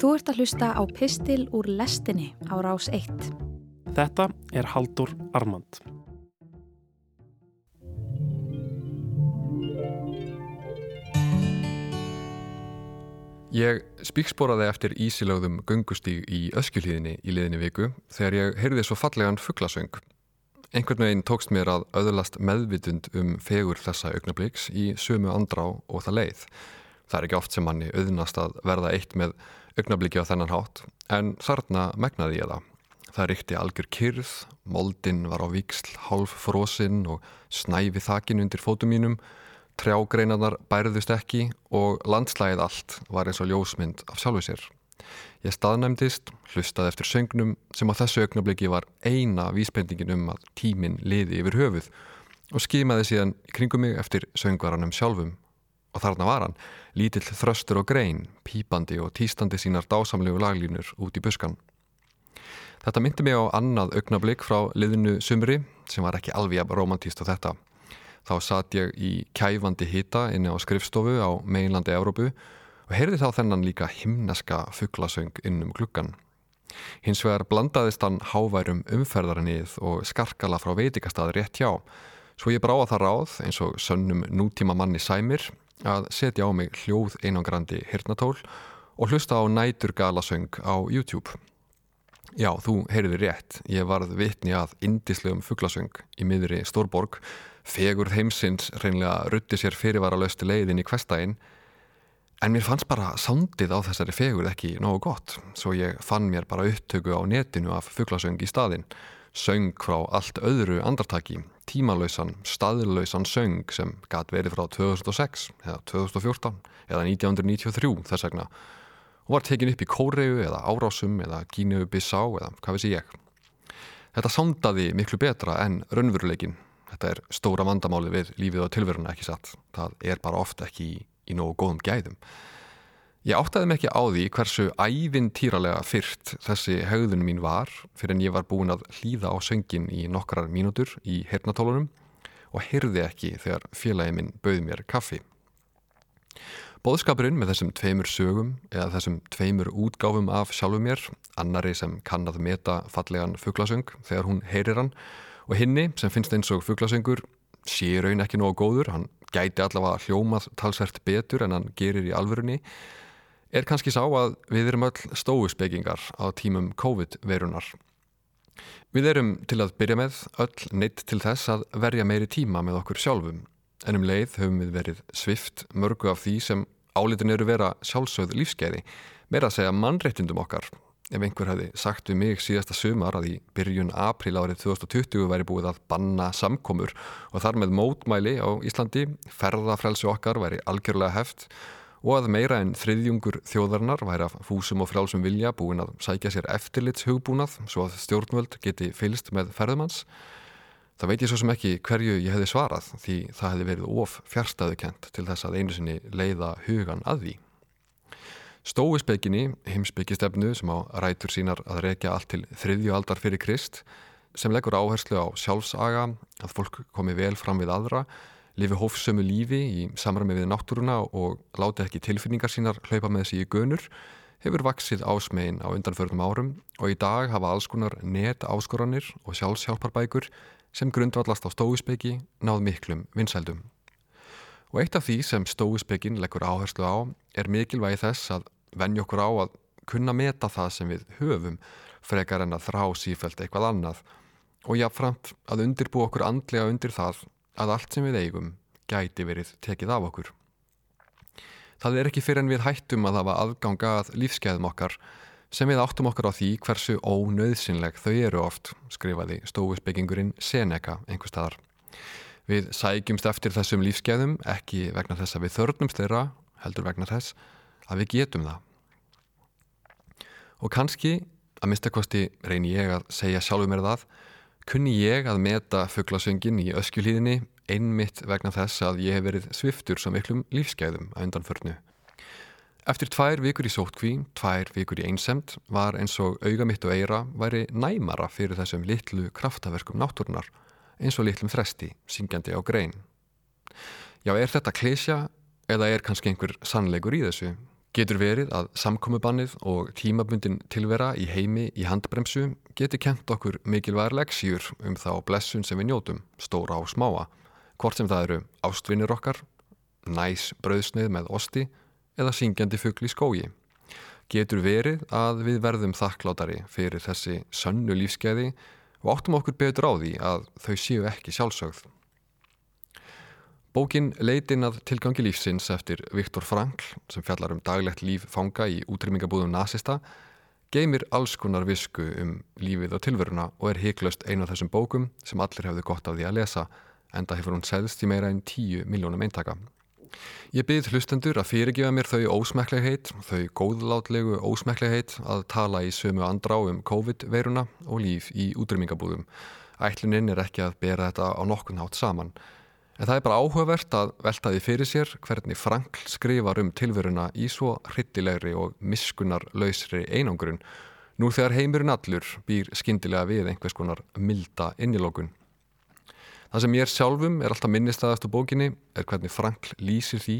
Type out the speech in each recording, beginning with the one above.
Þú ert að hlusta á Pistil úr lestinni á rás 1. Þetta er Haldur Armand. Ég spíksporaði eftir ísilögðum gungustíg í öskjulíðinni í liðinni viku þegar ég heyrði svo fallegan fugglasöng. Einhvern veginn tókst mér að öðlast meðvitund um fegur þessa augnabliks í sömu andrá og það leið. Það er ekki oft sem manni auðnast að verða eitt með augnabliki á þennan hátt, en þarna megnaði ég það. Það ríkti algjör kyrð, moldin var á viksl, hálf frosinn og snæfi þakin undir fótum mínum Trjágreinarnar bærðust ekki og landslægið allt var eins og ljósmynd af sjálfu sér. Ég staðnæmdist, hlustaði eftir söngnum sem á þessu augnabliki var eina vísbendingin um að tíminn liði yfir höfuð og skimaði síðan kringum mig eftir söngvaranum sjálfum. Og þarna var hann, lítill þröstur og grein, pípandi og týstandi sínar dásamlegu laglínur út í buskan. Þetta myndi mig á annað augnablik frá liðinu sumri sem var ekki alveg romantíst á þetta. Þá satt ég í kæfandi hita inni á skrifstofu á meginlandi Európu og heyrði þá þennan líka himneska fugglasöng innum klukkan. Hins vegar blandaðist hann háværum umferðarinnið og skarkala frá veitikastað rétt hjá, svo ég bráða það ráð eins og sönnum nútíma manni sæmir að setja á mig hljóð einangrandi hirtnatól og hlusta á nætur galasöng á YouTube. Já, þú heyrði rétt, ég varð vitni að indislegum fugglasöng í miðri Stórborg. Fegurð heimsins reynlega rutti sér fyrirvaralöstu leiðin í kvestægin en mér fannst bara sándið á þessari fegurð ekki nógu gott svo ég fann mér bara upptöku á netinu af fugglasöng í staðin söng frá allt öðru andartaki tímalausan, staðlausan söng sem gæti verið frá 2006 eða 2014 eða 1993 þess vegna og var tekin upp í Kóreu eða Árásum eða Gínu Bissá eða hvað vissi ég Þetta sándaði miklu betra en raunveruleikin Þetta er stóra vandamáli við lífið og tilveruna ekki satt. Það er bara ofta ekki í, í nógu góðum gæðum. Ég áttaði mig ekki á því hversu ævintýralega fyrrt þessi haugðun mín var fyrir en ég var búin að hlýða á söngin í nokkrar mínútur í hernatólunum og heyrði ekki þegar félagi minn bauð mér kaffi. Bóðskapurinn með þessum tveimur sögum eða þessum tveimur útgáfum af sjálfu mér, annari sem kann að meta fallegan fugglasöng þegar hún heyrir hann og hinni sem finnst eins og fugglasöngur sé raun ekki nógu góður, hann gæti allavega hljómað talsvert betur en hann gerir í alvörunni, er kannski sá að við erum öll stóuspekingar á tímum COVID-verunar. Við erum til að byrja með öll neitt til þess að verja meiri tíma með okkur sjálfum, en um leið höfum við verið svift mörgu af því sem álitin eru vera sjálfsögð lífskeiði, meira að segja mannreittindum okkar ef einhver hefði sagt við mig síðasta sumar að í byrjun april árið 2020 væri búið að banna samkomur og þar með mótmæli á Íslandi, ferðafrelsi okkar væri algjörlega heft og að meira en þriðjungur þjóðarnar væri af fúsum og frálsum vilja búin að sækja sér eftirlits hugbúnað svo að stjórnvöld geti fylst með ferðumanns. Það veit ég svo sem ekki hverju ég hefði svarað því það hefði verið of fjärstaðukent til þess að einu sinni leiða hugan að því. Stóispekinni, heimsbyggistefnu sem á rætur sínar að rekja allt til þriðju aldar fyrir Krist, sem leggur áherslu á sjálfsaga, að fólk komi vel fram við aðra, lifi hófsömu lífi í samræmi við náttúruna og láti ekki tilfinningar sínar hlaupa með þessi í gönur, hefur vaksið ásmegin á undanförnum árum og í dag hafa alls konar net áskoranir og sjálfshjálparbækur sem grundvallast á stóispeki náð miklum vinsældum. Og eitt af því sem stóispekin leggur áherslu á er mikilvægi þess að venja okkur á að kunna meta það sem við höfum frekar en að þrá sífælt eitthvað annað og jáfnframt að undirbú okkur andlega undir það að allt sem við eigum gæti verið tekið af okkur. Það er ekki fyrir en við hættum að hafa aðganga að lífskeiðum okkar sem við áttum okkar á því hversu ónöðsynleg þau eru oft, skrifaði stóispekingurinn Seneca einhver staðar. Við sækjumst eftir þessum lífskeiðum ekki vegna þess að við þörnumst þeirra, heldur vegna þess að við getum það. Og kannski, að mistakosti reynir ég að segja sjálfur mér það, kunni ég að meta fugglasöngin í öskjulíðinni einmitt vegna þess að ég hef verið sviftur svo miklum lífskeiðum að undanförnu. Eftir tvær vikur í sótkví, tvær vikur í einsemt, var eins og auga mitt og eira væri næmara fyrir þessum litlu kraftaverkum náttúrunar eins og litlum þresti, syngjandi á grein. Já, er þetta klísja eða er kannski einhver sannleikur í þessu? Getur verið að samkomubannið og tímabundin tilvera í heimi í handbremsu geti kent okkur mikilvægur leksjur um þá blessun sem við njótum, stóra og smáa, hvort sem það eru ástvinnir okkar, næs brauðsneið með osti eða syngjandi fuggli skógi. Getur verið að við verðum þakklátari fyrir þessi sönnu lífskeiði og áttum okkur betur á því að þau séu ekki sjálfsögð. Bókin Leitin að tilgangi lífsins eftir Viktor Frankl sem fjallar um daglegt líf fanga í útrymmingabúðum nazista geymir alls konar visku um lífið og tilveruna og er heiklaust einu af þessum bókum sem allir hefðu gott af því að lesa enda hefur hún selst í meira en 10 miljónum eintaka. Ég byrð hlustendur að fyrirgefa mér þau ósmeklegheit, þau góðlátlegu ósmeklegheit að tala í sömu andrá um COVID-veiruna og líf í útrymmingabúðum. Ætluninn er ekki að bera þetta á nokkun hátt saman. En það er bara áhugavert að velta því fyrir sér hvernig Frankl skrifar um tilveruna í svo hrittilegri og miskunar lausri einangrun nú þegar heimurinn allur býr skindilega við einhvers konar milda innilókun. Það sem ég er sjálfum er alltaf minnistæðast á bókinni er hvernig Frankl lýsir því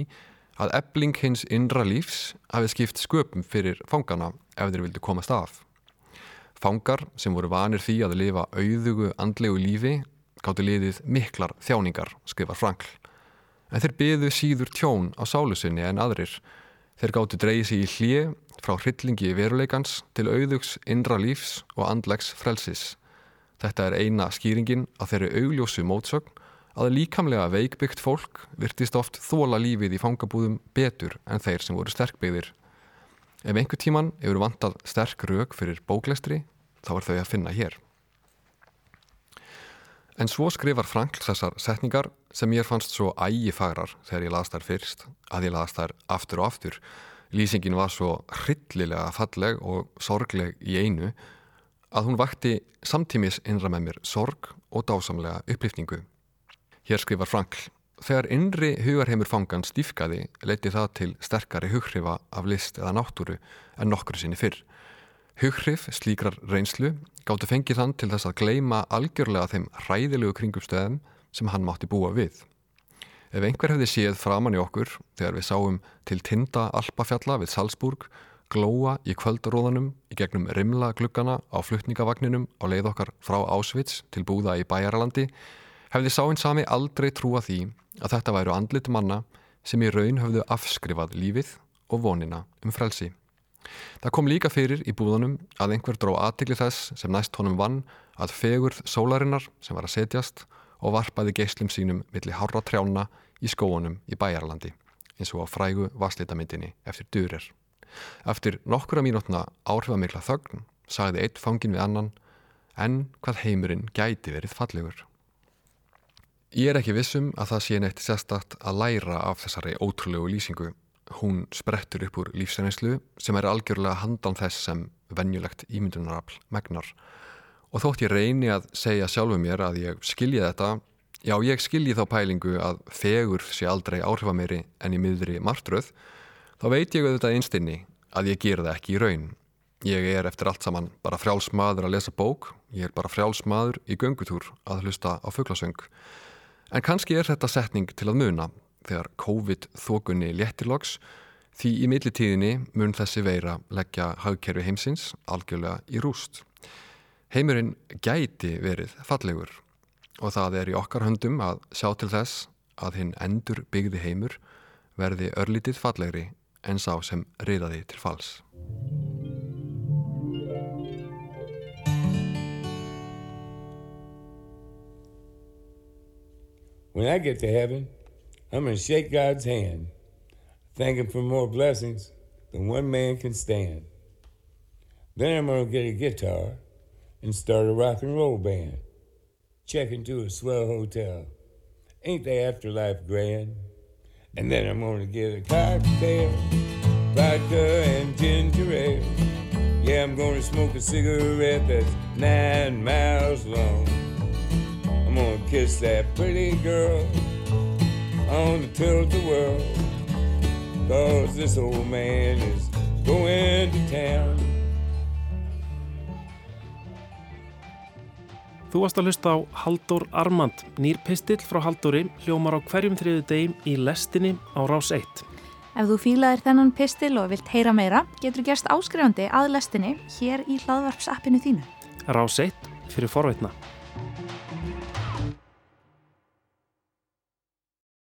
að ebling hins innra lífs hafi skipt sköpum fyrir fangana ef þeir vildu komast af. Fangar sem voru vanir því að lifa auðugu andlegu lífi gáttu liðið miklar þjáningar, skrifar Frankl. En þeir byðu síður tjón á sálusinni en aðrir. Þeir gáttu dreyið sig í hlje frá hryllingi veruleikans til auðugs, innra lífs og andlegs frelsis. Þetta er eina skýringin að þeirri augljósu mótsögn að líkamlega veikbyggt fólk virtist oft þóla lífið í fangabúðum betur en þeir sem voru sterkbyggðir. Ef einhver tíman hefur vantað sterk rauk fyrir bóklestri, þá er þau að finna hér. En svo skrifar Frankl þessar setningar sem ég fannst svo ægifagrar þegar ég las þær fyrst, að ég las þær aftur og aftur. Lýsingin var svo hryllilega falleg og sorgleg í einu að hún vakti samtímis innra með mér sorg og dásamlega upplýfningu. Hér skrifar Frankl, þegar innri hugarheimur fangan stífkaði leiti það til sterkari hugrifa af list eða náttúru en nokkru sinni fyrr. Hughrif slíkrar reynslu gáttu fengið hann til þess að gleima algjörlega þeim hræðilegu kringumstöðum sem hann mátti búa við. Ef einhver hefði séð framann í okkur þegar við sáum til tinda alpafjalla við Salzburg, glóa í kvöldaróðanum í gegnum rimla gluggana á flutningavagninum á leið okkar frá Ásvits til búða í Bæjaralandi, hefði sáinn sami aldrei trúa því að þetta væru andlit manna sem í raun höfðu afskrifað lífið og vonina um frelsi. Það kom líka fyrir í búðunum að einhver dró aðtikli þess sem næst honum vann að fegurð sólarinnar sem var að setjast og varpaði geyslum sínum millir hárra trjána í skóunum í Bæjarlandi eins og á frægu vaslítamindinni eftir durir. Eftir nokkura mínútna áhrifamikla þögn sagði eitt fangin við annan en hvað heimurinn gæti verið fallegur. Ég er ekki vissum að það sé neitt sérstakt að læra af þessari ótrúlegu lýsingu hún sprettur upp úr lífsreynslu sem er algjörlega handan þess sem venjulegt ímyndunarafl megnar. Og þótt ég reyni að segja sjálfu mér að ég skilji þetta, já ég skilji þá pælingu að fegur sé aldrei áhrifameiri en í miðri martröð, þá veit ég auðvitað einstinni að ég ger það ekki í raun. Ég er eftir allt saman bara frjálsmaður að lesa bók, ég er bara frjálsmaður í göngutúr að hlusta á fugglasöng. En kannski er þetta setning til að muna þegar COVID-þokunni léttiloks því í millitíðinni mun þessi veira leggja hagkerfi heimsins algjörlega í rúst. Heimurinn gæti verið fallegur og það er í okkar höndum að sjá til þess að hinn endur byggði heimur verði örlítið fallegri en sá sem reyðaði til fals. When I get to heaven I'm going to shake God's hand, thank Him for more blessings than one man can stand. Then I'm going to get a guitar and start a rock and roll band. Check into a swell hotel. Ain't the afterlife grand? And then I'm going to get a cocktail, vodka and ginger ale. Yeah, I'm going to smoke a cigarette that's nine miles long. I'm going to kiss that pretty girl on the tilt the world. Cause this old man is going to town. Þú varst að hlusta á Haldur Armand, nýr pistill frá Halduri, hljómar á hverjum þriðu degim í lestinni á Rás 1. Ef þú fílaðir þennan pistil og vilt heyra meira, getur gerst áskrifandi að lestinni hér í hlaðvarpsappinu þínu. Rás 1 fyrir forveitna.